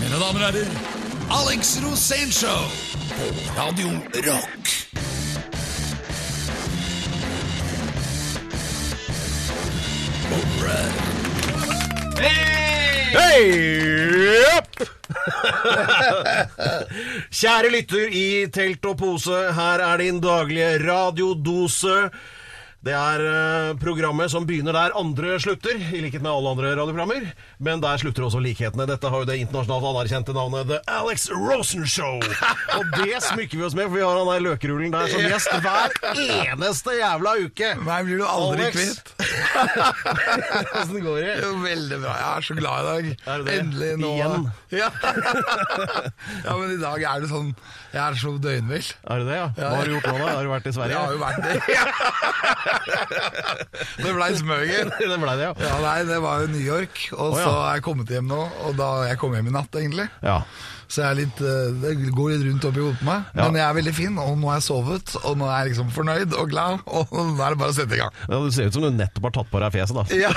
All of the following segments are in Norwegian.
Mine damer og herrer, Alex Rosénshow på Radio Rock. Kjære lytter i telt og pose, her er din daglige radiodose. Det er eh, programmet som begynner der andre slutter, i likhet med alle andre radioprogrammer. Men der slutter også likhetene. Dette har jo det internasjonalt anerkjente navnet The Alex Rosen Show. Og det smykker vi oss med, for vi har han der løkrullen der som gjest hver eneste jævla uke. Meg blir du aldri Alex. kvitt. Åssen går det? Jo, veldig bra. Jeg er så glad i dag. Er det det? Endelig nå. Igjen? Ja. ja, men i dag er det sånn Jeg er så døgnvill. Er det det, ja? Hva har du gjort nå, da? Har du vært i Sverige? Jeg har jo vært det. det blei smøger. det ble det, ja. Ja, nei, det var jo New York, og oh, ja. så er jeg kommet hjem nå. Og da jeg kom hjem i natt, egentlig. ja. Så jeg er litt, eh, det går litt rundt oppi hodet på meg. Ja. Men jeg er veldig fin, og nå har jeg sovet, og nå er jeg liksom fornøyd og glad. Og nå er det bare å sette i gang. Ja, Du ser ut som du nettopp har tatt på deg fjeset, da. Ja,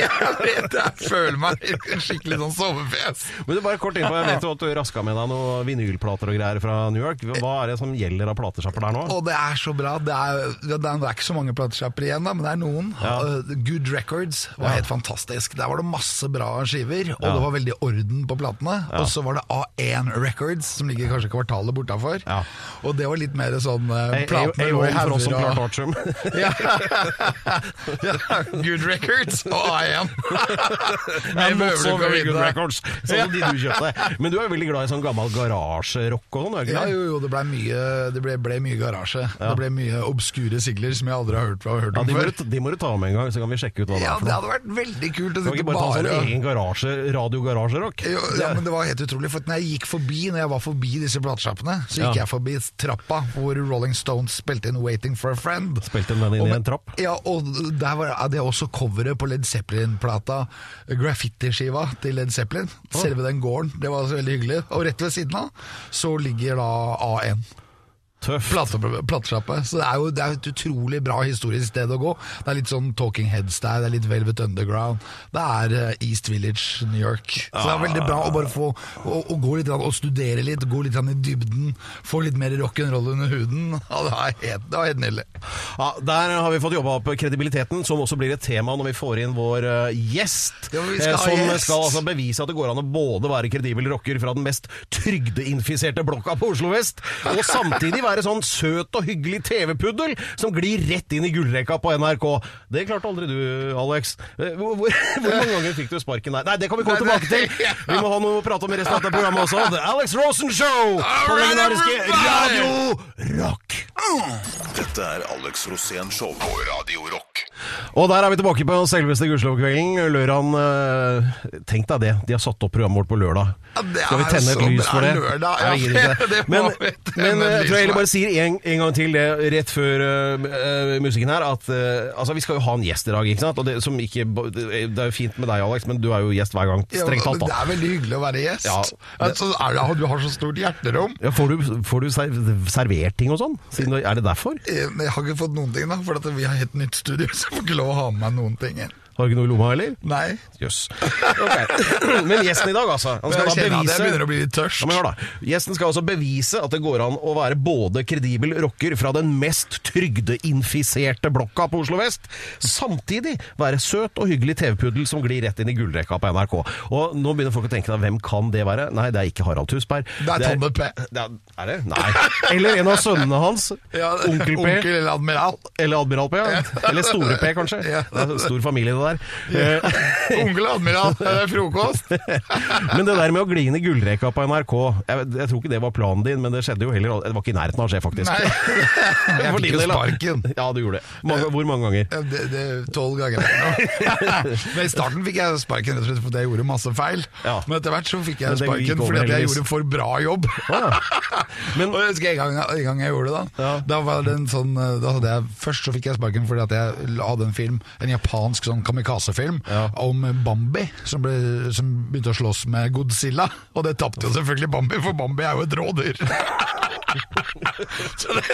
jeg vet Jeg føler meg skikkelig sånn sovefjes. Men du bare kort innpå, Jeg vet jo at du raska med deg noen vinylplater og greier fra New York. Hva er det som gjelder av platesjapper der nå? Og det er så bra. Det er, det er, ikke så mange platesjapper igjen, da, men det er noen. Ja. Uh, Good Records var helt fantastisk. Der var det masse bra skiver, og det var veldig orden på platene. Og så var det A1 Records, som ligger kanskje kvartalet bortafor. Ja. Og det var litt mer sånn uh, A- med platene lå i A1 for oss som hauger og og Artium. ja. ja, Good Records og A1. I'm not so very good records. Sånn de du kjøpte. Men du er jo veldig glad i sånn gammel garasjerock og sånn, Ja, jo, jo, det ble mye, det ble, ble mye garasje. Det ble mye obskure sigler som jeg aldri har hørt, hørt Ja, om de, må før. de må du ta med en gang, så kan vi sjekke ut hva det Ja, er for det hadde vært veldig kult å Kan vi sitte ikke bare ta sånn egen garasje, radiogarasjerock? ja, men Det var helt utrolig, for når jeg gikk forbi Når jeg var forbi disse platesjappene, så gikk Ja. jeg forbi trappa hvor Rolling Stones spilte inn 'Waiting for a Friend'. Spilte den inn i en trapp? Ja, og der var det også coveret på Led Zeppelin-plata. Graffiti-skiva til Led Zeppelin. Selve den gården. Det var så veldig hyggelig. Og rett ved siden av så ligger da A1. Tøft. Plate- platesjappe. Så det er jo det er et utrolig bra historisk sted å gå. Det er litt sånn Talking Heads der, det er litt Velvet Underground. Det er eh, East Village, New York. Så det er veldig bra å bare få å, å gå litt og studere litt, gå litt i dybden. Få litt mer rock'n'roll under huden. Ja, det, er helt, det var helt nydelig. Ja, Der har vi fått jobba opp kredibiliteten, som også blir et tema når vi får inn vår eh, gjest. Ja, skal eh, ha som gjest. skal altså bevise at det går an å både være kredibel rocker fra den mest trygdeinfiserte blokka på Oslo vest, og samtidig være sånn søt og hyggelig TV-puddel som glir rett inn i gullrekka på NRK. Det klarte aldri du, Alex. Eh, Hvor, hvor, hvor mange ganger fikk du sparken der? Nei, det kan vi komme tilbake til. Vi må ha noe å prate om i resten av dette programmet også. The Alex Rosen Show på legendariske! Radio Rock. Dette er Alex Rosén Show på Radio Rock. Og der er vi tilbake på selveste Gudskjelovkvelden. Lørdagen eh, Tenk deg det, de har satt opp programmet vårt på lørdag. Ja, Skal vi tenne et lys for det? lørdag. Ja, det må Men, men et eh, jeg tror jeg heller. Bare sier en, en gang til det rett før eh, musikken her, at uh, altså, vi skal jo ha en gjest i dag, ikke sant? Og det, som ikke, det er jo fint med deg, Alex, men du er jo gjest hver gang. Strengt talt, da. Det er veldig hyggelig å være gjest. Ja, altså, det, du har så stort hjerterom. Ja, får, du, får du servert ting og sånn? Er det derfor? Jeg har ikke fått noen ting, da, for vi har helt nytt studio, så jeg får ikke lov å ha med meg noen ting. inn. Har du ikke noe i lomma, eller? Nei. Jøss. Ok. Men gjesten i dag, altså. Han skal da bevise jeg begynner å bli litt tørst. Ja, da. Gjesten skal altså bevise at det går an å være både kredibel rocker fra den mest trygdeinfiserte blokka på Oslo vest, samtidig være søt og hyggelig TV-puddel som glir rett inn i gullrekka på NRK. Og nå begynner folk å tenke deg, hvem kan det være? Nei, det er ikke Harald Tusberg. Det er Tande P. Det er, er det? Nei. Eller en av sønnene hans. Ja, Onkel P. Onkel eller admiral. Eller Admiral P, ja. Eller Store P, kanskje. Ja. Det er stor familie, det der. Eh, Onkel admiral, det er frokost. Men det der med å gli inn i gullrekka på NRK jeg, jeg tror ikke det var planen din, men det skjedde jo heller Det var ikke i nærheten av å skje, faktisk. Nei, jeg fikk jo sparken. Ja, du gjorde det. Mange, hvor mange ganger? Ja, Tolv ganger. Men I starten fikk jeg sparken rett og slett fordi jeg gjorde masse feil. Ja. Men etter hvert så fikk jeg sparken fordi jeg gjorde for bra jobb. Men Og jeg husker en gang, en gang jeg gjorde det da Ja. Da var det en sånn da hadde jeg, Først så fikk jeg sparken fordi at jeg hadde en film En japansk sånn kamikaze-film Ja. Om Bambi som, ble, som begynte å slåss med Godzilla Og det tappte jo selvfølgelig Bambi For Bambi er jo et rådyr så, det,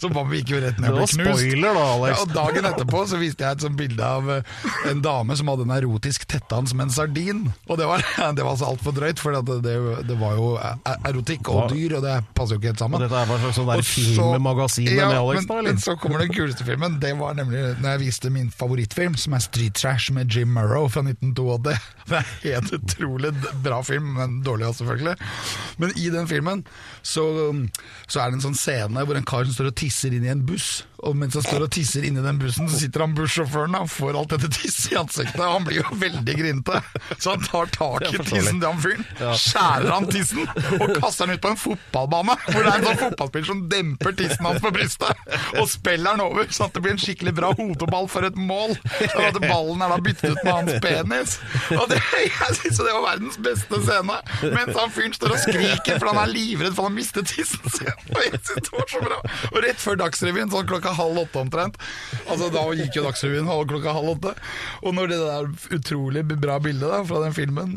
så Bambi gikk jo rett ned og ble var knust. spoiler da, Alex. Ja, og dagen etterpå så viste jeg et sånt bilde av eh, en dame som hadde en erotisk tettan som en sardin. Og det var, det var altså altfor drøyt, for det, det, det var jo e- erotikk og dyr, og det passer jo ikke helt sammen. Og dette er bare slags sånn der Og så- filmmagasin med Alex, men, da, eller? Men så kommer den kuleste filmen. Det var nemlig når jeg viste min favorittfilm, som er Street Trash med Jim Murrow fra 1982. Det er helt utrolig bra film, men dårlig også, selvfølgelig. Men i den filmen så, så er det en sånn scene hvor en kar som står og tisser inn i en buss. Og mens han står og tisser inni den bussen, så sitter han bussjåføren og får alt dette tisset i ansiktet. Og han blir jo veldig grinete. Så han tar tak i tissen til han fyren, skjærer han tissen og kaster den ut på en fotballbane. Hvor det er en sånn fotballspiller som demper tissen hans på brystet og spiller den over, sånn at det blir en skikkelig bra hodeball for et mål. Sånn at ballen er da byttet ut med hans penis. Og det, jeg synes det var verdens beste scene. Mens han fyren står og skriker for han er livredd for han har mistet tissen sin. Og jeg synes det var så bra. Og rett før Dagsrevyen, sånn klokka halv åtte omtrent, altså da gikk jo Dagsrevyen halv- klokka halv åtte, og når det der utrolig bra bildet da, fra den filmen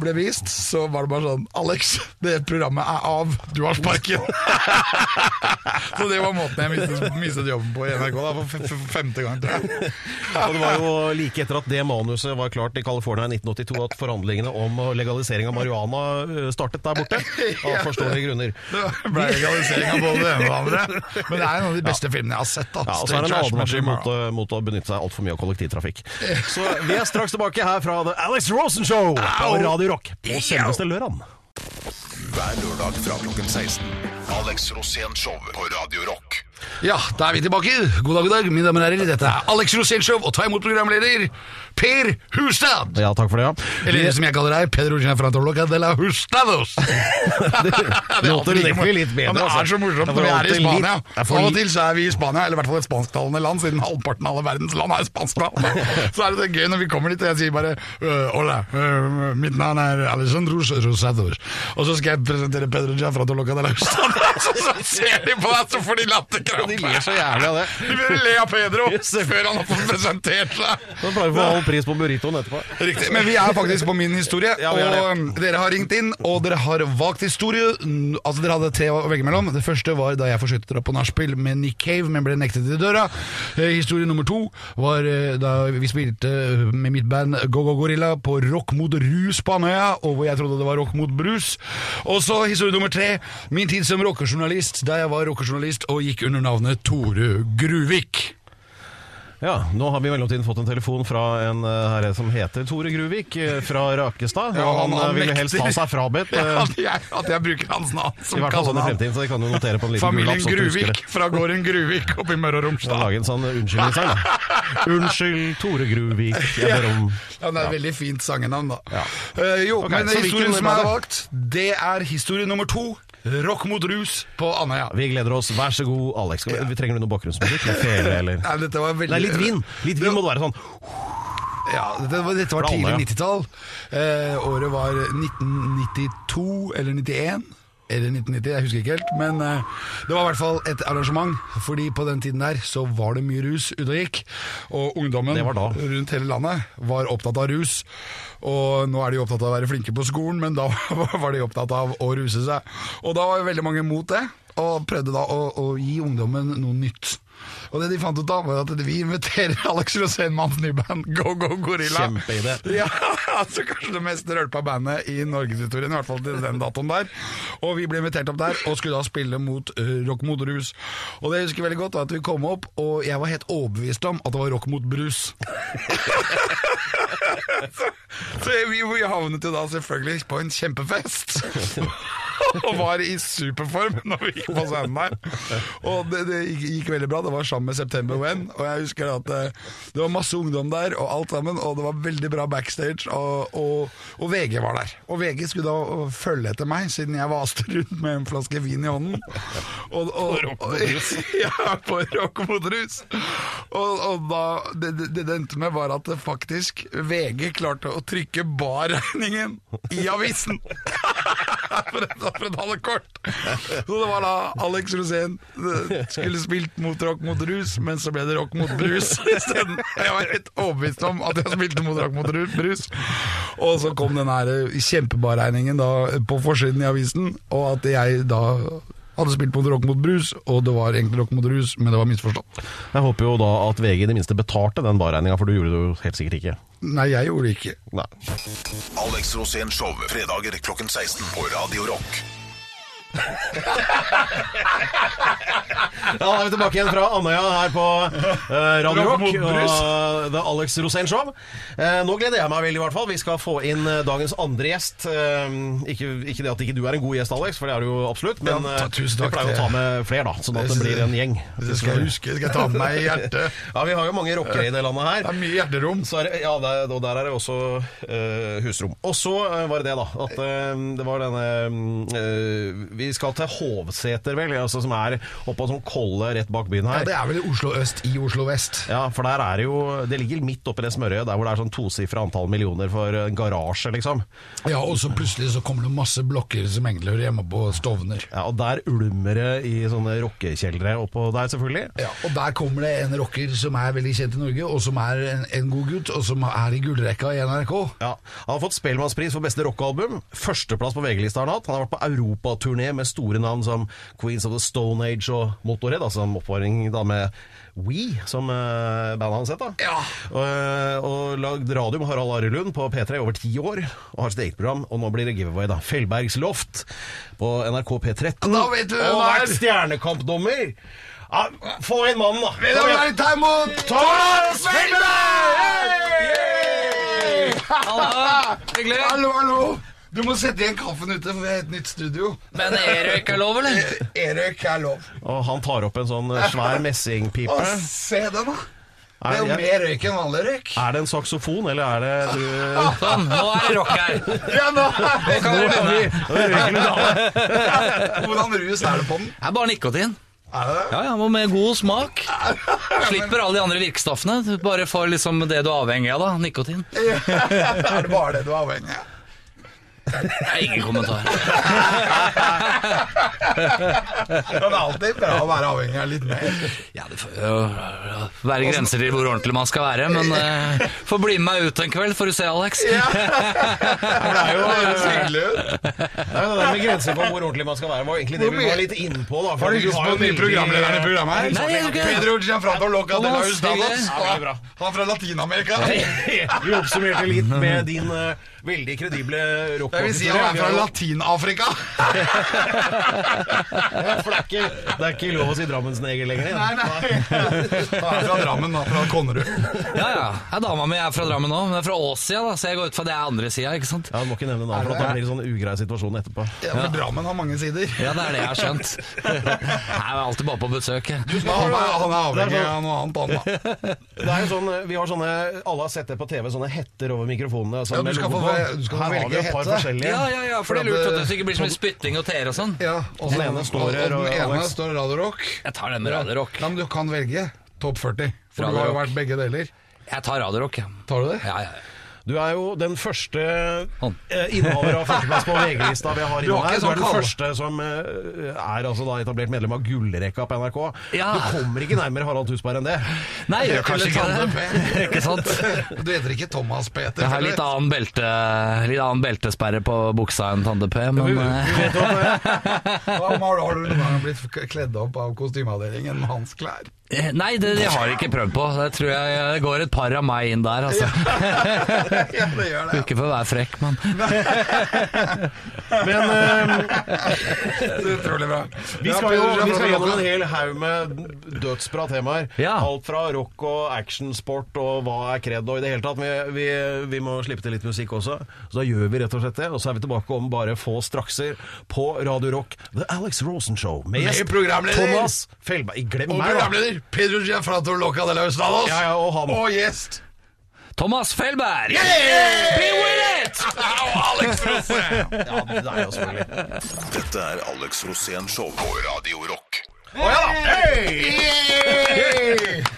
ble vist, så var det bare sånn Alex, det programmet er av, du har sparken. så det var måten jeg mistet, mistet jobben på i NRK da, for femte gang, tror jeg. Og det var jo like etter at det manuset var klart i California i 1982 at forhandlingene om legalisering av marihuana eh, startet der borte. Av forståelige grunner. Det ble legalisering av både det ene og det andre. Men det er en av de beste filmene jeg har sett. da. Ja, og så er det en advarsel mot, mot å benytte seg altfor mye av kollektivtrafikk. Så vi er straks tilbake her fra The Alex Rosen Show på Radio Rock på selveste lørdag. Hver lørdag fra klokken 16. Alex Rosén Show på Radio Rock. Ja, da er vi tilbake. God dag, god dag, mine damer og herrer. Dette er Alex Rosénshow, og ta imot programleder Per Hustad. Ja, takk for det, ja. Eller som jeg kaller deg, Pedro Gianfrantoloca de la Hustados. Det låter unektelig litt bedre, Ja, det altså. er så morsomt når vi er i Spania. det Av og til så er vi i Spania, eller i hvert fall et spansktalende land, siden halvparten av alle verdens land er spansktalende. Så er det gøy når vi kommer dit, og jeg sier bare «Øh, Hola, øh, mitt navn er Alexandros Rosados. Og så skal jeg presentere Pedro å de la Hustados. Så ser de på deg, så får de latterkrampe. De ler så jævlig av det. De vil le av Pedro før han har fått presentert seg. Så pleier å få halv pris på burritoen etterpå. Riktig, Men vi er faktisk på min historie, Ja, og dere har ringt inn, og dere har valgt historie. Altså Dere hadde tre å velge mellom. Det første var da jeg forsøkte dra på nachspiel med Nick Cave, men ble nektet i døra. Eh, historie nummer to var eh, da vi spilte eh, med mitt band Go-Go Gorilla på Rock mot rus på Andøya, og hvor jeg trodde det var rock mot brus. Og så historie nummer tre, min tid som rockejournalist, da jeg var rockejournalist og gikk under navnet Tore Gruvik. Ja, nå har vi i mellomtiden fått en telefon fra en eh, herre som heter Tore Gruvik eh, fra Rakestad. Ja, han, han- han eh, ville helst ha seg frabedt. Ja, eh, at, jeg, bruker hans navn som I hvert fall sånn i fremtiden, så det kan du notere på en liten Familien gulapp. Gruvik fra gården Gruvik oppe i Møre og Så Romsdal. Lage en sånn unnskyldningssang, da. Unnskyld, Tore Gruvik, jeg ber om Ja, det er et veldig fint sangenavn, da. Ja. Jo, okay, men historien som er valgt, det er historie nummer to. Rock mot rus på Andøya. Vi gleder oss. Vær så god, Alex. Vi, vi trenger du noe bakgrunnsmusikk? Nei, veldig Nei, litt vin. Litt vin må det være sånn. Ja, dette var, dette var tidlig 90-tall. Eh, året var 1992 eller 91. Eller 1990, jeg husker ikke helt. Men eh, det var i hvert fall et arrangement. Fordi på den tiden der så var det mye rus ute og gikk. Og ungdommen rundt hele landet var opptatt av rus. Og nå er de opptatt av å være flinke på skolen, men da var de opptatt av å ruse seg. Og da var veldig mange mot det, og prøvde da å, å gi ungdommen noe nytt. Og det de fant ut da, var at vi inviterer Alex Rosén-manns nye band Go Go Gorilla. Kjempeidé. Ja, altså kanskje det mest rølpa bandet i norgeshistorien, i hvert fall til den datoen der. Og vi ble invitert opp der, og skulle da spille mot uh, rock mot rus. Og det jeg husker veldig godt, var at vi kom opp, og jeg var helt overbevist om at det var rock mot brus. så, så vi, vi havnet jo da selvfølgelig på en kjempefest. og var i superform når vi gikk på scenen der. Og det, det gikk, gikk veldig bra. Det var sammen med September When. Og jeg husker at det, det var masse ungdom der, og alt sammen. Og det var veldig bra backstage. Og, og, og VG var der. Og VG skulle da følge etter meg, siden jeg vaste rundt med en flaske vin i hånden. Og, og, og, ja, på rock mot rus. Og, og da det, det, det endte med, var at det faktisk VG klarte å trykke barregningen i avisen. for, et, for et halvt kort. Så det var da Alex Rosén eh, skulle spilt mot rock mot rus, men så ble det rock mot brus isteden. Jeg var helt overbevist om at jeg spilte mot rock mot brus. Og så kom den her eh, kjempebarregningen da på forsiden i avisen, og at jeg da hadde spilt mot Rock mot brus, og det var egentlig Rock mot rus, men det var misforstått. Jeg håper jo da at VG i det minste betalte den barregninga, for du gjorde det jo helt sikkert ikke. Nei, jeg gjorde det ikke. Nei. Alex Rosén Show fredager klokken 16 på Radio Rock. Ja, Da er vi tilbake igjen fra Andøya her på uh, Radio Rock og The Alex Rosén Show. Uh, nå gleder jeg meg veldig, i hvert fall. Vi skal få inn eh, dagens andre gjest. Ikke, ikke det at ikke du er en god gjest, Alex, for det er du jo absolutt, men Ja, vi pleier å ta med flere, da, sånn at det blir en gjeng. Det skal jeg huske. Det skal jeg ta med meg i hjertet. Ja, Vi har jo mange rockere i det landet her. Det er mye hjerterom. Så er det, ja, det, og der er det også husrom. Og så var det det, da. At det var denne Vi skal til Hovseter, vel. Altså, som er oppå sånn kolle rett bak byen her. Ja, det er vel Oslo øst i Oslo vest. Ja, for der er jo Det ligger midt oppi det smørøyet, der hvor det er sånn tosifra antall millioner for en garasje, liksom. Ja, og så plutselig så kommer det masse blokker som engler hjemme på Stovner. Ja, Og der ulmer det i sånne rockekjeldre oppå der, selvfølgelig. Ja, og der kommer det en rocker som er veldig kjent i Norge, og som er en, en god gutt, og som er i gullrekka i NRK. Ja, Han har fått Spellemannspris for beste rockealbum. Førsteplass på VG-lista har han hatt. Han har vært på europaturné med store navn som Queens of the Stone Age og Motorhead, altså en oppvaring da med We, som uh, bandet hans het. Ja. Og, eh, og lagd radio med Harald Are Lund på P3 i over ti år, og har sitt eget program. Og nå blir det giveaway, da. Fellbergs Loft på NRK P13. Da vet du hvem og vært stjernekampdommer! Ja, få inn mannen, da! Vil igjen. være ta imot Thomas Hallo. Hyggelig. Hallo, hallo. Du må sette igjen kaffen ute, for vi har et nytt studio. Men e-røyk er lov, eller? E-røyk er lov. Og han tar opp en sånn eh, svær messingpipe. Å, se den, da. Det er jo mer røyk enn vanlig røyk. Er det en saksofon, eller er det du Sånn, nå er det rock her. Ja, nå. Kan dere begynne? Hvordan rus er det på den? Det er bare nikotin. Ja, ja, og Med god smak. Slipper alle de andre virkestoffene. Du bare får liksom det du er avhengig av, da. Nikotin. Er det bare det du er avhengig av? Det er ingen kommentar. Det er alltid bra å være avhengig av litt mer. Ja, Det får jo være grenser til hvor ordentlig man skal være, men uh, få bli med meg ut en kveld, får du se, Alex. Det er jo det hyggelig er det der med grenser på hvor ordentlig man skal være, var egentlig det vi var litt innpå. da. for Har du lyst har på jo den nye programlederen i programmet her? Nei, jeg. Pedro Gianfranco Loca de la Hustados. Ja, er. Han er fra Latin-Amerika. Vi oppsummerte litt med din eh, veldig kredible rock Jeg vil si han er fra Latin-Afrika. For det er, ikke, det er ikke lov å si Drammensneger lenger. Nei, nei. Han er fra Drammen, da. Fra Konnerud. Ja, ja. Jeg, Dama mi er fra Drammen òg, men det er fra Åssida, da, så jeg går ut fra det er andre sida, ikke sant? Ja, Du må ikke nevne navn, for da blir det sånn ugrei situasjon etterpå. Ja, for Drammen har mange sider. Ja, det er det jeg har skjønt. Jeg er alltid bare på besøk. Du, han er, han er avhengig av noe annet, han da. Det er jo sånn, Vi har sånne, Alle har sett det på TV, sånne hetter over mikrofonene. sånn Ja, du skal få-. Du skal Her har vi et par hette. forskjellige. Ja, ja, ja, for det er lurt at det ikke blir så mye spytting og tere og sånn. Ja, og Den ene står her, og og den ene står Radio Rock. Jeg tar den med Radio Rock. Ja, men du kan velge topp 40, for Radio du har jo vært begge deler. Jeg tar Radio Rock. Tar du det? Ja, Ja, ja. Du er jo den første eh, innehaver av førsteplass på VG-lista vi har Du innom her. Du er sånn den første som eh, er altså da etablert medlem av gullrekka på NRK. Ja. Du kommer ikke nærmere Harald Tusberg enn det. Nei, jeg gjør kanskje ikke det. Ikke sant? Du heter ikke Thomas Peter? Jeg har litt annen, belte, litt annen beltesperre på buksa enn Tande P, men vi eh, vet at eh, Hva har, har du noen gang blitt kledd opp av kostymeavdelingen med hans klær? Eh, Nei, det, det har jeg ikke prøvd på. Det tror jeg det går et par av meg inn der, altså. Ja, det gjør det. Ikke for å være frekk, men Men eh, Det er Utrolig bra. vi skal jo vi skal gjennom en hel haug med dødsbra temaer. Ja. Alt fra rock og actionsport og hva er kred og i det hele tatt. Vi, vi, vi må slippe til litt musikk også. Så da gjør vi rett og slett det. Og så er vi tilbake om bare få strakser på Radio Rock. The Alex Rosen Show med Med programleder. Thomas Felberg. Glem Og meg, da! Pedro Giafrato Loca de la. Ja, ja, og han. Og gjest Thomas Felberg! Be with it! Og Alex Rosén! Ja, det er jo selvfølgelig. Dette er Alex Rosén Show på Radio Rock. Å ja! Hei!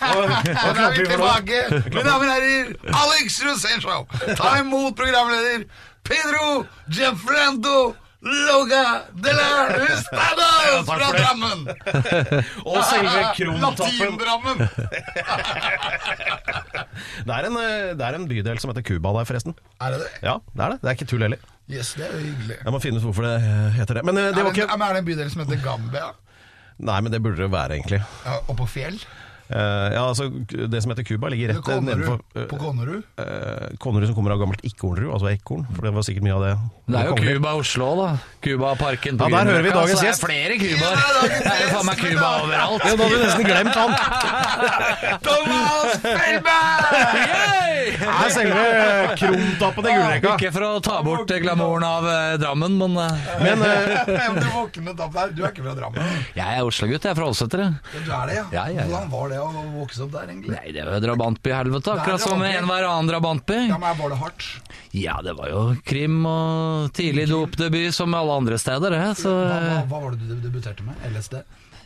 Og da er vi tilbake. Mine damer og herrer, Alex Rosén Show. Ta imot programleder Pedro Gianfranco Loga de la Hustados fra. Drammen. Og selve Krontoppen. Latin-Drammen. Det er, en, eh, det er en bydel som heter Cuba der, forresten. Er det det? Ja, det er det. Det er ikke tull heller. Yes, det er jo hyggelig. Jeg må finne ut hvorfor det heter det. Men eh, det var ikke er det en bydel som heter Gambia? Nei, men det burde det være, egentlig. Ja, og på Fjell? Eh, ja, altså, Det som heter Cuba, ligger rett eh, nedenfor eh, På Konnerud? Uh, Konnerud som kommer av gammelt ikke-hornrud, altså ekorn. For det var sikkert mye av det. Det er jo. Cuba Oslo, da. Cubaparken på Ja, der hører vi dagens gjest. Det er flere Cubaer. Det er jo faen meg Cuba overalt. Ja, da hadde du nesten glemt han! Thomas Felberg! Det er selve krumtappen i gullrekka. Ikke for å ta bort glamouren av Drammen, men Men Du er ikke fra Drammen? jeg er Oslo-gutt. Jeg er fra Ålseter. Du er det, ja? Ja, ja, ja. Hvordan var det å vokse opp der, egentlig? Nei, det er jo drabantby-helvete, akkurat Det er som enhver annen drabantby. Ja, men Var det hardt? Ja, det var jo krim og tidlig dopdebut som alle andre steder, det. Så Hva, hva, hva var det du debuterte med? LSD?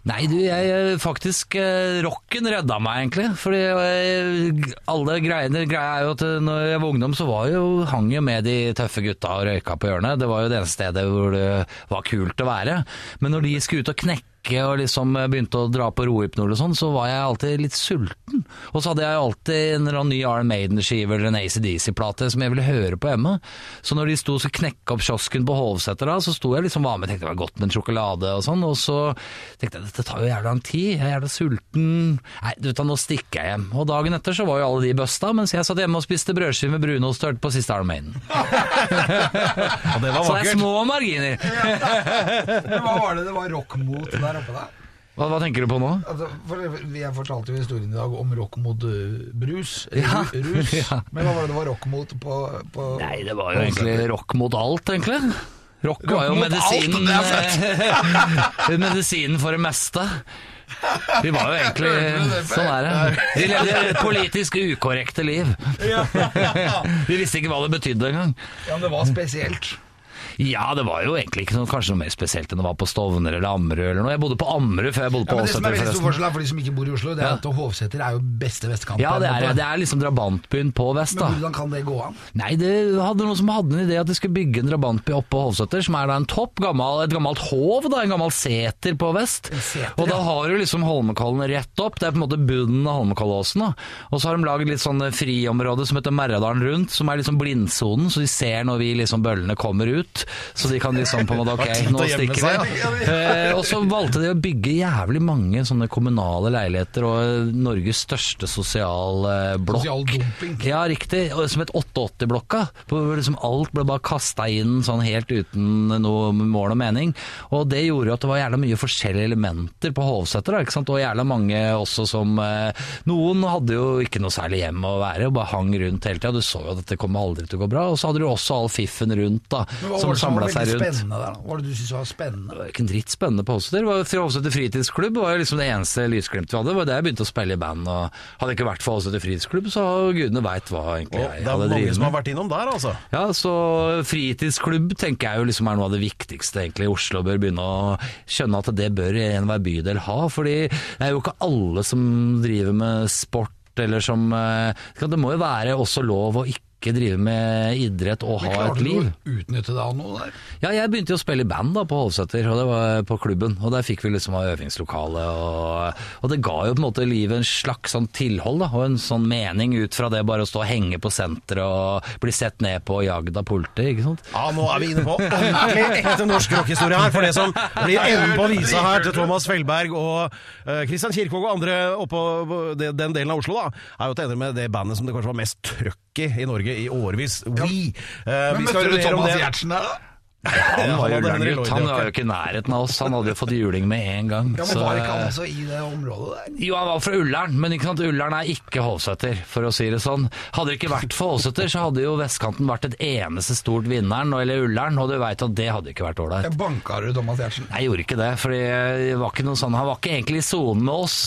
Nei, du, jeg eh, faktisk eh, Rocken redda meg, egentlig. Fordi jeg, alle greiene Greia er jo at eh, når jeg var ungdom, så var jo, hang jo med de tøffe gutta og røyka på hjørnet. Det var jo det eneste stedet hvor det var kult å være. Men når de skulle ut og knekke og liksom begynte å dra på rohypnol og sånn, så var jeg alltid litt sulten. Og så hadde jeg alltid en eller annen ny Iron Maiden-skive eller en ACDC-plate som jeg ville høre på hjemme. Så når de sto og skulle knekke opp kiosken på Hovseter da, så sto jeg liksom var med og tenkte det var godt med en sjokolade og sånn, og så tenkte jeg dette tar jo jævla lang tid, jeg er jævla sulten. Nei, du vet da, nå stikker jeg hjem. Og dagen etter så var jo alle de busta, mens jeg satt hjemme og spiste brødskive med brunost og hørte på siste Iron Maiden. og det var Så det er vakkert. små marginer. Men Hva var det det var rock mot der oppe da. Hva, hva tenker du på nå? Altså, for jeg fortalte jo historien i dag om rock mot uh, brus. Ja. Rus. Ja. Men hva var det det var rock mot på, på Nei, det var jo egentlig rock mot alt, egentlig. Rock Rock var jo mot medisinen alt, det Medisinen for det meste. Vi var jo egentlig? Sånn er det. Vi levde politisk ukorrekte liv. Vi visste ikke hva det betydde engang. Ja, men det var spesielt. Ja, det var jo egentlig ikke noe, kanskje noe mer spesielt enn å være på Stovner eller Ammerud eller noe. Jeg bodde på Ammerud før jeg bodde Ja, på men det som er veldig stor forskjell for de som ikke bor i Oslo, det er Ja. at Hovseter er jo beste vestkant. Ja, det er, det er liksom drabantbyen på vest, da. Men hvordan kan det gå an? Nei, det hadde noen som hadde en idé at de skulle bygge en drabantby oppe på Hovseter, som er da en topp, gammel, et gammelt hov, da, en gammel seter på vest. seter, og da ja. har du liksom Holmenkollen rett opp, det er på en måte bunnen av Holmenkollåsen. Og så har de laget litt sånn friområde som heter Merradalen rundt, som er liksom blindsonen, så de ser når vi liksom bøllene kommer ut. Så de kan liksom på en måte, ok, nå stikker vi. Eh, og så valgte de å bygge jævlig mange sånne kommunale leiligheter og Norges største sosial eh. Sosial dumping. Ja, riktig. Som et 88-blokka. Hvor liksom alt ble bare kasta inn sånn helt uten noe mål og mening. Og det gjorde jo at det var jævla mye forskjellige elementer på Hovseter. ikke sant? Og jævla mange også som eh, Noen hadde jo ikke noe særlig hjem å være, og bare hang rundt hele tida. Du så jo at dette kommer aldri til å gå bra. Og så hadde du også all fiffen rundt, da, Men hva var det som samla var seg rundt. der? Hva var det du syntes var spennende? Det var ikke en dritt spennende på var- Hovseter fritidsklubb var jo liksom det eneste lysglimtet vi hadde. Det var der jeg begynte å spille i band. og Hadde det ikke vært for Hovseter fritidsklubb, så gudene veit hva egentlig Og jeg det er hadde mange som med. har vært innom der, altså. Ja, så fritidsklubb tenker jeg jo liksom er noe av det viktigste egentlig Oslo bør begynne å skjønne at det bør enhver bydel ha. Fordi det er jo ikke alle som driver med sport eller som eh, Det må jo være også lov å ikke drive med idrett og ha et Klarte du å utnytte det av noe der? Ja, jeg begynte jo å spille i band da på Hovseter, og det var på klubben. Og der fikk vi liksom ha øvingslokale, og, og det ga jo på en måte livet en slags sånn tilhold, da, og en sånn mening ut fra det bare å stå og henge på senteret og bli sett ned på og jagd av politiet, ikke sant. Ja, nå er vi inne på ordentlig ekte norsk rockehistorie her. For det som blir enden på visa her til Thomas Felberg og uh, Christian Kirkvaag og andre oppå den delen av Oslo, da, er jo at det ender med det bandet som det kanskje var mest trøkk i i Norge i årevis. We. Eh, Men vi skal møtte du mer om Thomas det. Giertsen der, da? Han var jo langt, Han var jo ikke i nærheten av oss. Han hadde jo fått juling med en gang. Ja, men Var ikke han også i det området der? Jo, han var fra Ullern, men ikke sant? Ullern er ikke Hovseter, for å si det sånn. Hadde det ikke vært for Hovseter, så hadde jo vestkanten vært et eneste stort vinneren, eller Ullern, og du veit at det hadde ikke vært ålreit. Banka du Thomas Giertsen? Jeg gjorde ikke det, for det var ikke noe sånn, han var ikke egentlig i sonen med oss.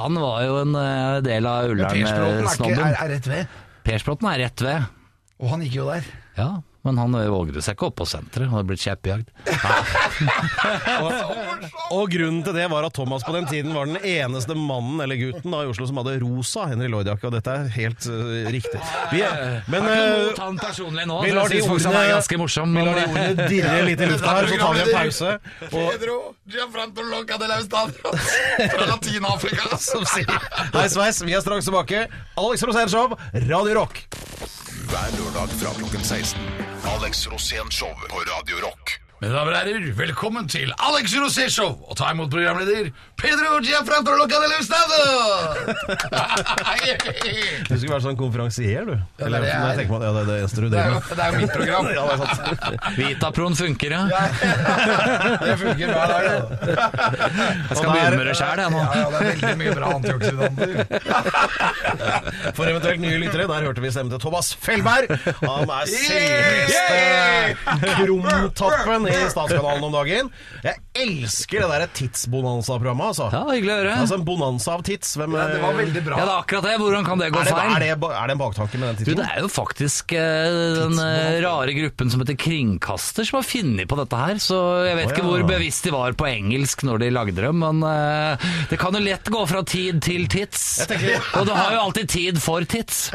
Han var jo en eh, del av er, Ullern-snobben. er, er rett ved, Persbråten er rett ved. og han gikk jo der. Ja, men han vågde seg ikke opp på senteret, han hadde blitt kjeppjagd. Og grunnen til det var at Thomas på den tiden var den eneste mannen eller gutten da, i Oslo som hadde rosa Henry Lloyd-jakke, og dette er helt uh, riktig. Vi men mot han personlig nå, vi lar de ordene- ganske morsom. vi lar de ordene dirre litt i lufta her, så tar vi en pause. Og Pedro Gianfranco Lonca de Laustadios fra Latin-Afrika. hei sveis, vi er straks tilbake. Alex Rosénshow, Radio Rock. Hver lørdag fra klokken 16. Alex Rosén Show på Radio Rock. Mine damer og herrer, velkommen til Alex Rosé Show. Og ta imot programleder Pedro Gianfranco Loca de Lustado. Du skulle vært sånn konferansier, du. er Eller, det jeg jeg er. meg, ja, det er det eneste du Det er driver jo, med. det er jo mitt program. Ja, det er sant. Vitapron funker, ja. Det funker hver dag. det. Jeg skal begynne med det sjæl, jeg nå. Ja, ja, det er veldig mye bra antioksidanter. For eventuelt nye lyttere, der hørte vi stemmen til Thomas Felberg. Han er selveste krumtappen i Statskanalen om dagen. Jeg elsker det der Tidsbonanza-programmet, altså. Ja, hyggelig å høre. Altså en bonanza av tids. Hvem, Ja, det var veldig bra. Ja, det er akkurat det. Hvordan kan det gå er, det, feil? er, det, er det en baktanke med den Du, det er jo faktisk eh, den eh, rare gruppen som heter Kringkaster som har funnet på dette her, så jeg vet Å, ikke hvor bevisst de var på engelsk når de lagde det, men eh, det kan jo lett gå fra tid til tids. Jeg tenker- Og du har jo alltid tid for tids.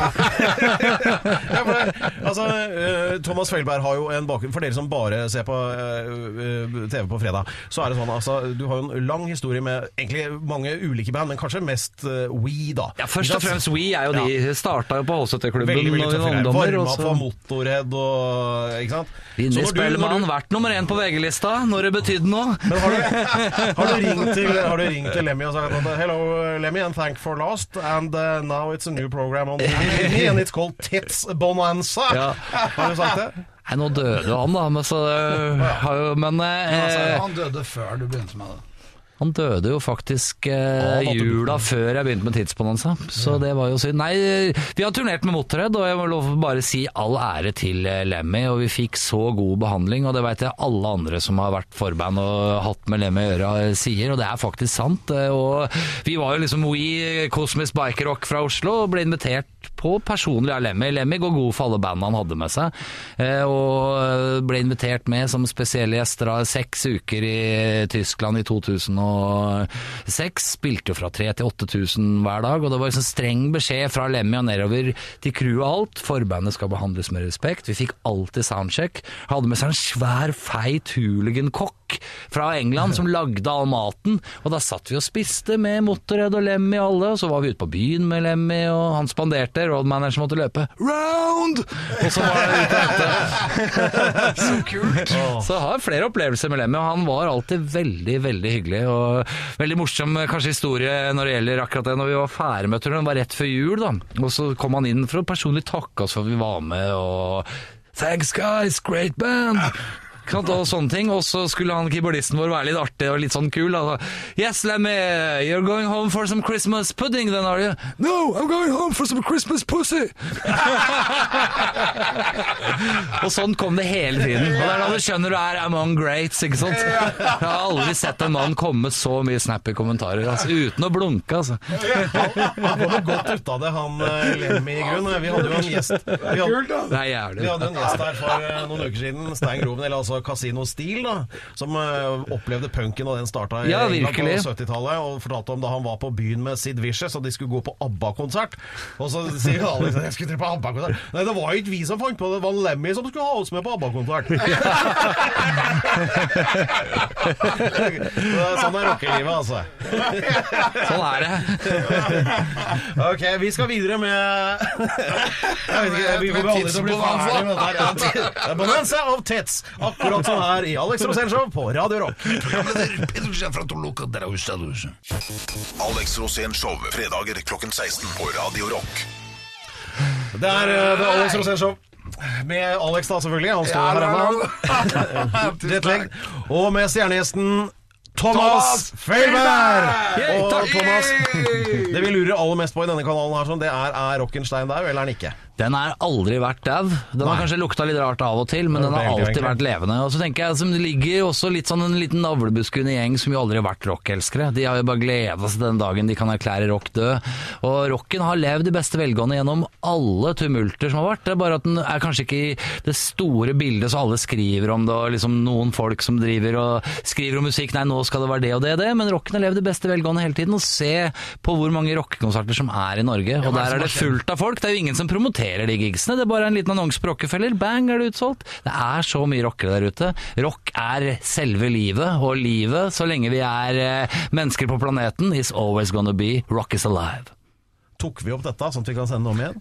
Ja, for det, altså, eh, Thomas Feilberg har jo en bakgrunn For dere som bare ser på eh, eh, TV på fredag, så er det sånn altså, Du har jo en lang historie med egentlig mange ulike band, men kanskje mest uh, We, da. Ja, Først og fremst We er jo de starta jo på H70-klubben Veldig, når veldig vi var ungdommer. Varma for Motorhead og Ikke sant? Så du- vært nummer én på VG-lista når det betydde noe. Men har du, har, du ringt til, har du ringt til Lemmy og sagt at Hello, Lemmy, and thank for last. And uh, now it's a new program on TV, and it's called Tits Bonanza. Ja. Har du sagt det? Nei, nå døde han, da, men, så, har jo, men eh, Altså, han døde før du begynte med det. Han døde jo faktisk eh, Ja, jula før jeg begynte med Tidsbonanza, så det var jo synd. Nei, vi har turnert med Motorhead, og jeg må lov bare si all ære til eh, Lemmy, og vi fikk så god behandling, og det vet jeg alle andre som har vært forband og hatt med Lemmy å gjøre eh, sier, og det er faktisk sant. eh, Og vi var jo liksom We Cosmic Bike Rock fra Oslo, og ble invitert på personlig av Lemmy. Lemmy går god for alle bandene han hadde med seg, og ble invitert med som spesielle gjester av seks uker i Tyskland i 2006. Spilte jo fra 3000 til 8000 hver dag, og det var liksom streng beskjed fra Lemmy og nedover til crew og alt. Forbandet skal behandles med respekt. Vi fikk alltid soundcheck. Hadde med seg en svær, feit hooligan-kokk fra England som lagde all maten, og da satt vi og spiste med Motorhead og Lemmy og alle, og så var vi ute på byen med Lemmy, og han spanderte, roadmanageren måtte løpe round! Og så var det ute etter. Så kult! Så jeg har flere opplevelser med Lemmy, og han var alltid veldig, veldig hyggelig. Og veldig morsom kanskje historie når det gjelder akkurat det. Når vi var ferdig med turen, det var rett før jul, da. Og så kom han inn for å personlig takke oss for at vi var med, og Thanks guys, great band! Og sånne ting. Og så skulle han keyboardisten vår være litt artig og litt sånn kul. Altså. Yes, Lemmy, you're going home for some Christmas pudding then, are you? No, I'm going home for some Christmas pussy! Og sånn kom det hele tiden. Og det er da du skjønner du er among greats, ikke sant? Jeg har aldri sett en mann komme så mye snappy kommentarer, altså, uten å blunke, altså. Han kom godt ut av det, han eh, Lemmy i grunn. Vi hadde jo en gjest Vi hadde, Det er vi jævlig. hadde en gjest her for eh, noen uker siden, Stein Groven, eller altså Casino Steel, da, som uh, opplevde punken da den starta i Ja, England på 70-tallet, og fortalte om da han var på byen med Sid Vicious, og de skulle gå på ABBA-konsert. Og så sier alle at jeg skulle dra på ABBA-konsert. Nei, det var jo ikke vi som fant på det, det var Lemmy som skulle ha oss med på ABBA-konsert. sånn er rockelivet, altså. Sånn er det. Ok, vi skal videre med Jeg vet ikke, Vi kommer aldri til å bli ferdig med dette. Bonanza of Tits, akkurat som her i Alex Rosén Show på Radio Rock. Alex Rosén Show fredager klokken 16 på Radio Rock. Det er, eh, er Alex Rosén Show. Med Alex, da, selvfølgelig. Han står her ennå. Og med stjernegjesten Thomas Feilberg! Yay, Og! Thomas, det vi lurer aller mest på i denne kanalen, her, sånn, det er er Rockenstein der, eller er han ikke? Den har aldri vært dau. Den har Nei. kanskje lukta litt rart av og til, men den har alltid egentlig. vært levende. Og så tenker jeg som det ligger også litt sånn en liten navlebuskende gjeng som jo aldri har vært rockelskere. De har jo bare gleda seg den dagen de kan erklære rock død. Og rocken har levd i beste velgående gjennom alle tumulter som har vært. Det er bare at den er kanskje ikke i det store bildet så alle skriver om det, og liksom noen folk som driver og skriver om musikk, nei nå skal det være det og det og det, men rocken har levd i beste velgående hele tiden. Og se på hvor mange rockekonserter som er i Norge, og der er det fullt av folk. Det er jo ingen som promoterer de gigsene. Det er bare en liten annonse på Rockefeller. Bang, er det utsolgt. Det er så mye rockere der ute. Rock er selve livet, og livet, så lenge vi er eh, mennesker på planeten, is always gonna be rock is alive. Tok vi opp dette, sånn at vi kan sende det om igjen?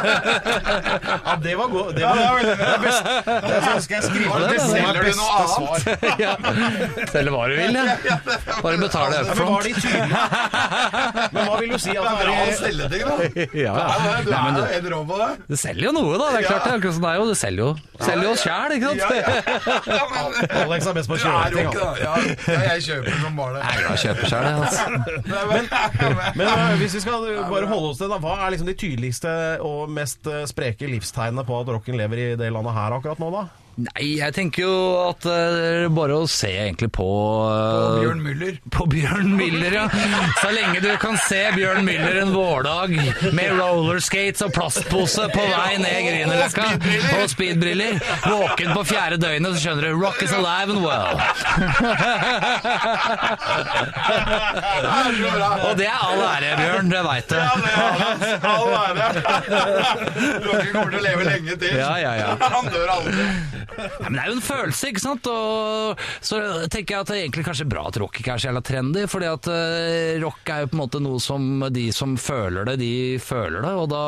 ja, det var godt. Det, var, det, er best. det er- skal jeg skrive det? det Selger du noe annet? ja. Selge hva du vil, ja. Bare betale Ja, up men var front. de tydelige? Men hva vil du si at det Bra å er selge ting, da. Ja. Du er jo en rå på det. det selger jo noe, da. Det er klart det. Akkurat som det er jo. Det selger jo, selger jo oss sjæl, ikke sant? Alex er best på å er kjøre ting. det. Ja, jeg kjøper som bare det. Jeg kjøper sjæl, kjøpe. Altså. Men men hvis vi skal bare holde oss til hva er liksom de tydeligste og mest uh, spreke livstegnene på at rocken lever i det landet her akkurat nå, da? Nei, jeg tenker jo at eh, det er bare å se egentlig på eh, Bjørn Müller. På Bjørn Müller, ja. Så lenge du kan se Bjørn Müller en vårdag med rollerskates og plastpose på vei ned Grünerløkka og speedbriller, våken på fjerde døgnet, så skjønner du rock is alive and well. Og det er all ære, Bjørn, det veit du. All ære. Rocken kommer til å leve lenge til. Ja, ja, ja. Han dør aldri. Ja, men det er jo en følelse, ikke sant? Og så tenker jeg at det er egentlig kanskje bra at rock ikke er så jævla trendy, fordi at eh, rock er jo på en måte noe som de som føler det, de føler det, og da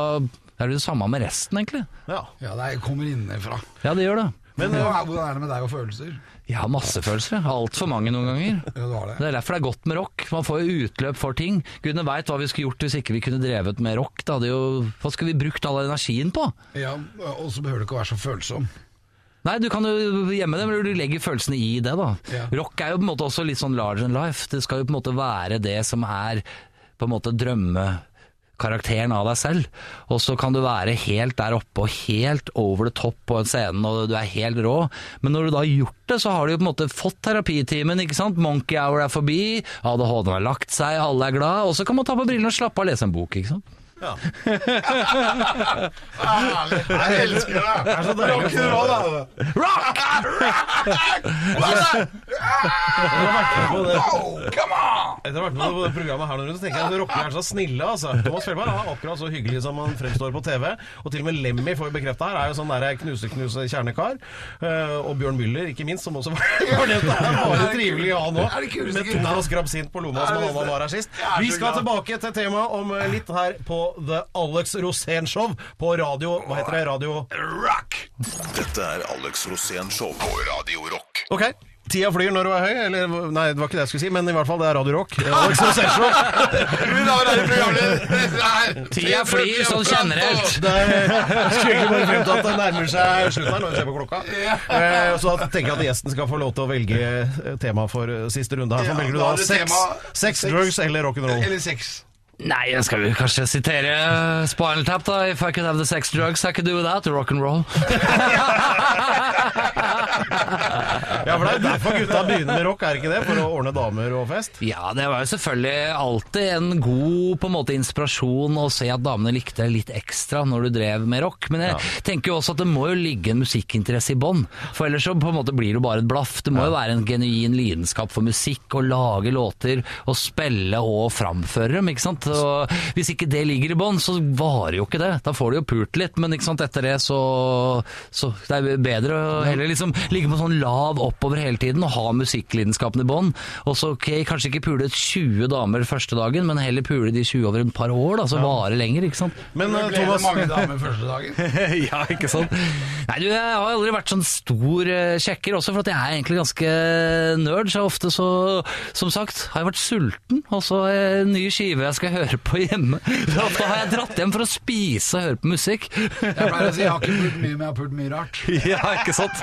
er det det samme med resten, egentlig. Ja. Ja, det kommer innenfra. Ja, det gjør det. Men hvordan er det med deg og følelser? Jeg har masse følelser, altfor mange noen ganger. Ja, du har det. Det er derfor det er godt med rock. Man får jo utløp for ting. Gudene veit hva vi skulle gjort hvis ikke vi kunne drevet med rock. Det hadde jo, hva skulle vi brukt all energien på? Ja, og så behøver du ikke å være så følsom. Nei, du kan jo gjemme det, men du legger følelsene i det, da. Ja. Rock er jo på en måte også litt sånn larger than life. Det skal jo på en måte være det som er på en måte drømmekarakteren av deg selv. Og så kan du være helt der oppe og helt over the top på en scene, og du er helt rå. Men når du da har gjort det, så har du jo på en måte fått terapitimen, ikke sant. Monkey hour er forbi, ADHD-en har lagt seg, alle er glad, og så kan man ta på brillene og slappe av og lese en bok, ikke sant. Ja. Herlig! Jeg elsker det! Det er så deilig! Rock! Come on! Etter å ha vært med på det programmet her, nå, så tenker jeg at rockere er så snille. altså. Thomas Felberg er akkurat så hyggelig som han fremstår på TV. Og til og med Lemmy får vi bekrefta her, er jo sånn der knuse-knuse kjernekar. Eh, og Bjørn Müller, ikke minst, som også var det. Bare trivelig å ha nå. Med tunga og flasker absint på lomma, som han var her sist. Vi skal tilbake til temaet om eh, litt her på The Alex Rosén Show på radio Hva heter det? Radio Rock! Dette er Alex Rosén Show på Radio Rock. Ok. Tida flyr når du er høy, eller nei, det var ikke det jeg skulle si, men i hvert fall det er Radio Rock. Alex programleder. Tida flyr sånn generelt. Det er, jeg skulle egentlig bare frem til at det nærmer seg slutten her når vi ser på klokka. Eh, så da tenker jeg at gjesten skal få lov til å velge eh, tema for eh, siste runde her. Så velger du da sex, sex. drugs eller rock'n'roll. Eller sex. Nei, jeg skal vi kanskje sitere Spinal Tap, da. If I could have the sex drugs, I could do without rock and roll. Ja, for det er derfor gutta begynner med rock, er ikke det? For å ordne damer og fest? Ja, det var jo selvfølgelig alltid en god på en måte inspirasjon å se at damene likte litt ekstra når du drev med rock. Men jeg tenker jo også at det må jo ligge en musikkinteresse i bånn. For ellers så på en måte blir det jo bare et blaff. Det må jo være en genuin lidenskap for musikk, å lage låter, og spille og framføre dem, ikke sant. Og hvis ikke det ligger i bånn, så varer jo ikke det. Da får du jo pult litt, men ikke sant, etter det så, så det er bedre å heller liksom ligge på sånn lav oppover hele tiden og ha musikklidenskapen i bånn. Og så ok, kanskje ikke pule 20 damer første dagen, men heller pule de 20 over et par år, da, så varer lenger, ikke sant. Men eh, Ble det mange damer første dagen? ja, ikke sant? Nei, du, jeg har aldri vært sånn stor eh, sjekker, også for at jeg er egentlig ganske nerd. Så ofte så, som sagt, har jeg vært sulten, og så har jeg en ny skive jeg skal høre på hjemme. Så ofte har jeg dratt hjem for å spise og høre på musikk. Jeg pleier å si jeg har ikke pult mye, men jeg har pult mye rart. ja, ikke sant?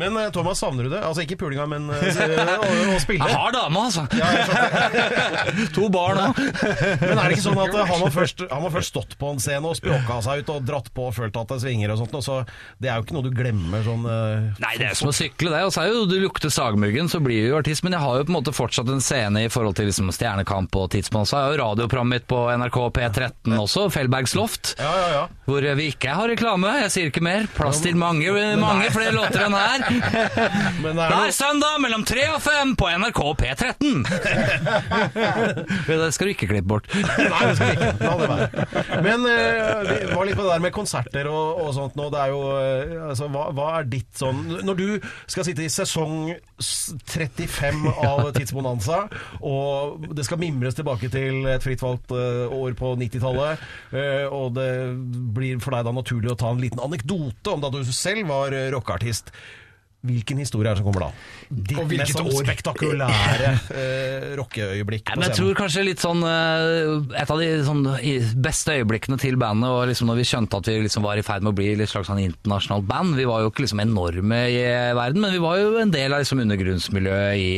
Men eh, Thomas, savner du det? Altså ikke pulinga, men eh, å, å spille? Jeg har dame, altså. To barn òg. Men er det ikke sånn at eh, har man først, har man først stått på en scene og spjåka seg ut og dratt på og følt at det svinger og sånt, og så Det er jo ikke noe du glemmer sånn eh, Nei, det er som å sykle, det. Og så er jo du lukter sagmuggen, så blir du jo artist. Men jeg har jo på en måte fortsatt en scene i forhold til liksom Stjernekamp og Tidsmann. Så har jeg jo radioprogrammet mitt på NRK P13 også, Fellbergs Loft. Ja, ja, ja. Hvor vi ikke har reklame, jeg sier ikke mer. Plass til mange, mange flere låter enn her. Men det er Hver søndag mellom 3 og 5 på NRK P13. det skal du ikke klippe bort. Nei, det skal ikke. La det være. Men uh, vi var litt på det der med konserter og, og sånt nå. Det er jo uh, altså, hva, hva er ditt sånn Når du skal sitte i sesong 35 av Tidsbonanza, og det skal mimres tilbake til et fritt valgt uh, år på 90-tallet, eh, og det blir for deg da naturlig å ta en liten anekdote om da du selv var rockeartist. Hvilken historie er det som kommer da? Ditt Og hvilket mest sånn år? spektakulære uh, rockeøyeblikk på scenen. jeg tror kanskje litt sånn eh, Et av de sånn, beste øyeblikkene til bandet var liksom når vi skjønte at vi liksom var i ferd med å bli et slags sånn internasjonalt band. Vi var jo ikke liksom enorme i eh, verden, men vi var jo en del av liksom undergrunnsmiljøet i,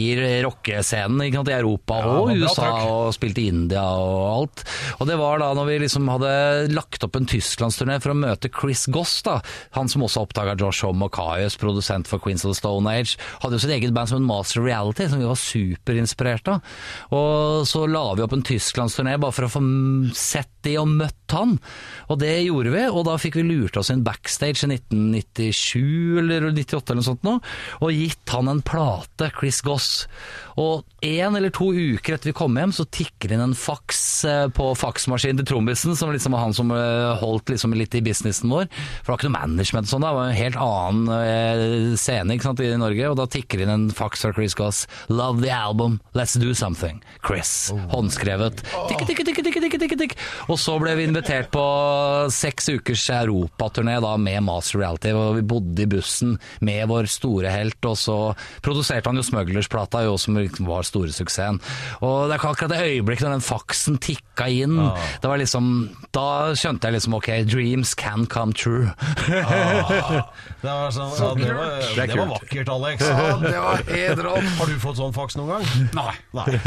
i rockescenen ikke sant, i Europa Ja, og USA, og spilte i India og alt. Og det var da når vi liksom hadde lagt opp en tysklandsturné for å møte Chris Goss, da. Han som også oppdaga Josh Homme og Kaius, produsent for Queens of the Stone Age. Hadde jo sitt eget band som en Master Reality, som vi var superinspirert av. Og så la vi opp en tysklandsturné bare for å få sett de og møtt han. Og det gjorde vi, og da fikk vi lurt oss inn backstage i 1997 eller 98 eller noe sånt nå, og gitt han en plate, Chris Goss. Og en eller to uker etter vi kom hjem, så tikker inn en faks eh, på faksmaskinen til trommisen, som liksom var han som eh, holdt liksom litt i businessen vår. For det var ikke noe management og sånn, det var en helt annen eh, scene sant, i Norge. Og da tikker inn en faks fra Chris Goss. Love the album, let's do something. Chris. Håndskrevet. Tikk, tikk, tikk, tikk, tikk, tikk. Og så ble vi invitert på seks ukers europaturné da med Master Reality, og vi bodde i bussen med vår store helt, og så produserte han jo Smugglers-plata, jo, som liksom var store suksessen. Og det er akkurat det øyeblikket når den faksen tikka inn, det var liksom Da skjønte jeg liksom ok, dreams can come true. Det var, sånn, ja, det var, det Det var vakkert, Alex. Ja, det var helt rått. Har du fått sånn faks noen gang? Nei. Nei.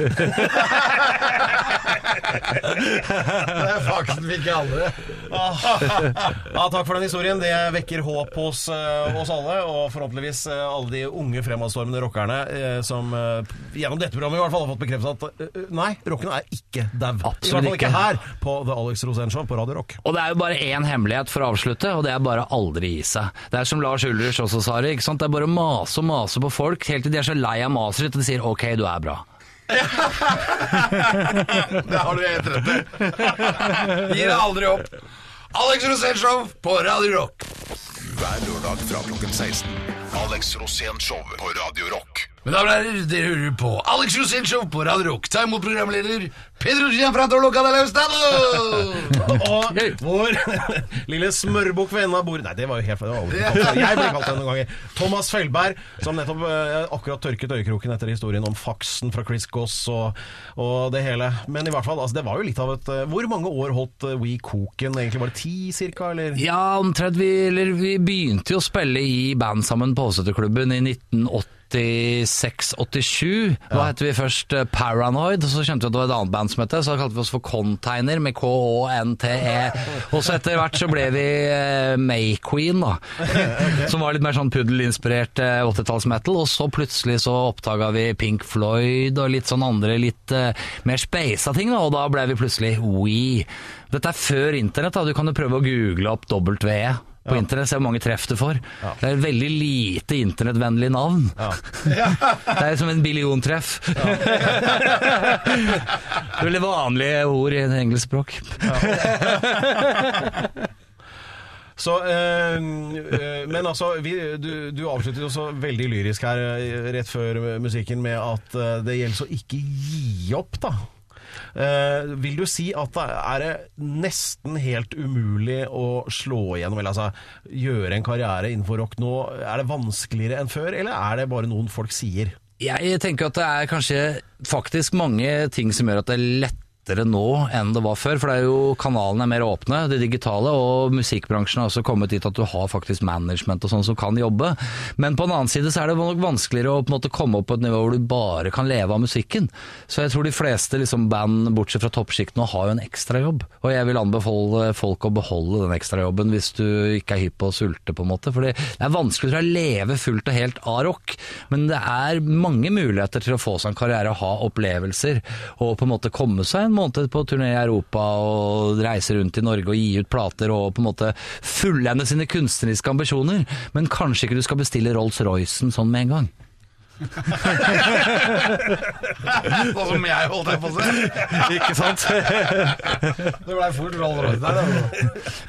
Det er faksen fikk jeg aldri. Ja, takk for den historien. Det vekker håp hos uh, oss alle, og forhåpentligvis uh, alle de unge fremadstormende rockerne uh, som eh, gjennom dette programmet i hvert fall har fått bekreftet at eh, nei, rockene er ikke dau. I hvert fall ikke ikke. her på The Alex Rosén Show på Radio Rock. Og det er jo bare én hemmelighet for å avslutte, og det er bare aldri gi seg. Det er som Lars Ulrich også sa det, ikke sant? det er bare å mase og mase på folk helt til de er så lei av maset sitt, og de sier ok, du er bra. Det har du helt rett i. Gir deg aldri opp. Alex Rosén Show på Radio Rock. Hver lørdag fra klokken 16. Alex Rosén Show på Radio Rock. Mine damer og herrer, dere hører på Alex Rosén på Radio Rock. Ta imot programleder Pedro Gianfranto Loca de Laustado. Og vår lille smørbukk ved enden av bordet Nei, det var jo helt feil. Jeg ble kalt det noen ganger. Thomas Feilberg, som nettopp eh, akkurat tørket øyekroken etter historien om faksen fra Chris Goss og, og det hele. Men i hvert fall, altså, det var jo litt av et eh, Hvor mange år holdt eh, We Koken egentlig? Var det ti cirka, eller? Ja, omtrent. Vi, eller, vi begynte jo å spille i band sammen på Åseterklubben i 1986-87. Da het vi først eh, Paranoid, så skjønte vi at det var et annet band som het det. Så kalte vi oss for Container med K-Å-N-T-E. Og så etter hvert så ble vi eh, Mayqueen, da. Som var litt mer sånn puddelinspirert eh, 80-talls-metal. Og så plutselig så oppdaga vi Pink Floyd og litt sånn andre litt eh, mer speisa ting, da. Og da ble vi plutselig We. Dette er før internett, da. Du kan jo prøve å google opp WE på internett, se hvor mange treff du får. Det er et veldig lite internettvennlig navn. det er som en billiontreff. Veldig vanlige ord i en engelsk språk. Så, øh, øh, men altså, vi, du, du avsluttet jo så veldig lyrisk her eh, rett før musikken med at eh, det gjelder å ikke gi opp, da. Eh, vil du si at det er nesten helt umulig å slå igjennom, eller altså gjøre en karriere innenfor rock nå? Er det vanskeligere enn før, eller er det bare noen folk sier? Jeg tenker at det er kanskje faktisk mange ting som gjør at det er lettere nå enn det var før, for det er jo kanalene er mer åpne, det digitale, og musikkbransjen har også kommet dit at du har faktisk management og sånn som kan jobbe. Men på en annen side så er det nok vanskeligere å på en måte komme opp på et nivå hvor du bare kan leve av musikken. Så jeg tror de fleste liksom, band, bortsett fra toppsjikt nå, har jo en ekstrajobb. Og jeg vil anbefale folk å beholde den ekstrajobben hvis du ikke er hypp på å sulte, på en måte. For det er vanskelig å leve fullt og helt av rock, men det er mange muligheter til å få seg en karriere, og ha opplevelser, og på en måte komme seg en måned på turné i Europa og reise rundt i Norge og gi ut plater og på en måte fullende sine kunstneriske ambisjoner, men kanskje ikke du skal bestille Rolls-Roycen sånn med en gang. Sånn som jeg holdt jeg på å si. Ikke sant? Det blei fort Rolls-Royce der. da.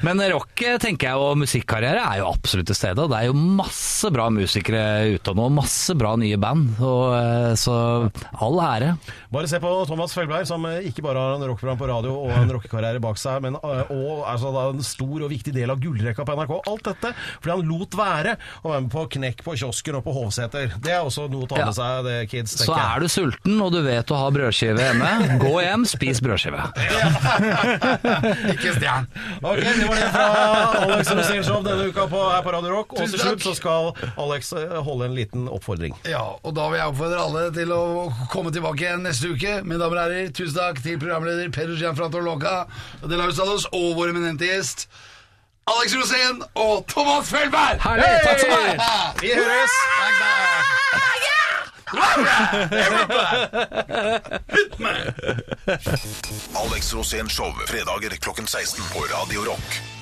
Men rock tenker jeg og musikkarriere er jo absolutt til stede. Det er jo masse bra musikere ute nå, masse bra nye band. Og, eh, så all ære. Bare se på Thomas Følberg, som eh, ikke bare har en rockprogram på radio og en rockekarriere bak seg, men eh, er altså, da, en stor og viktig del av gullrekka på NRK. Alt dette fordi han lot være å være med på Knekk på kiosken og på Hovseter. Det er også noe å ta Ja. seg, det, kids. Så er du sulten og du vet å ha brødskive hjemme, gå hjem, spis brødskive. Ikke stjern. Ok, Det var det fra Alex Rosénshow denne uka på, her på Radio Rock. Og til slutt så skal Alex eh, holde en liten oppfordring. Ja, og da vil jeg oppfordre alle til å komme tilbake igjen neste uke. Mine damer og herrer, tusen takk til programleder Pedro Gianfranto Loca, De La Husados og vår eminente gjest Alex Rosén og Thomas Felberg! Herlig, takk for meg! Vi høres! Alex Rosén Show fredager klokken 16 på Radio Rock.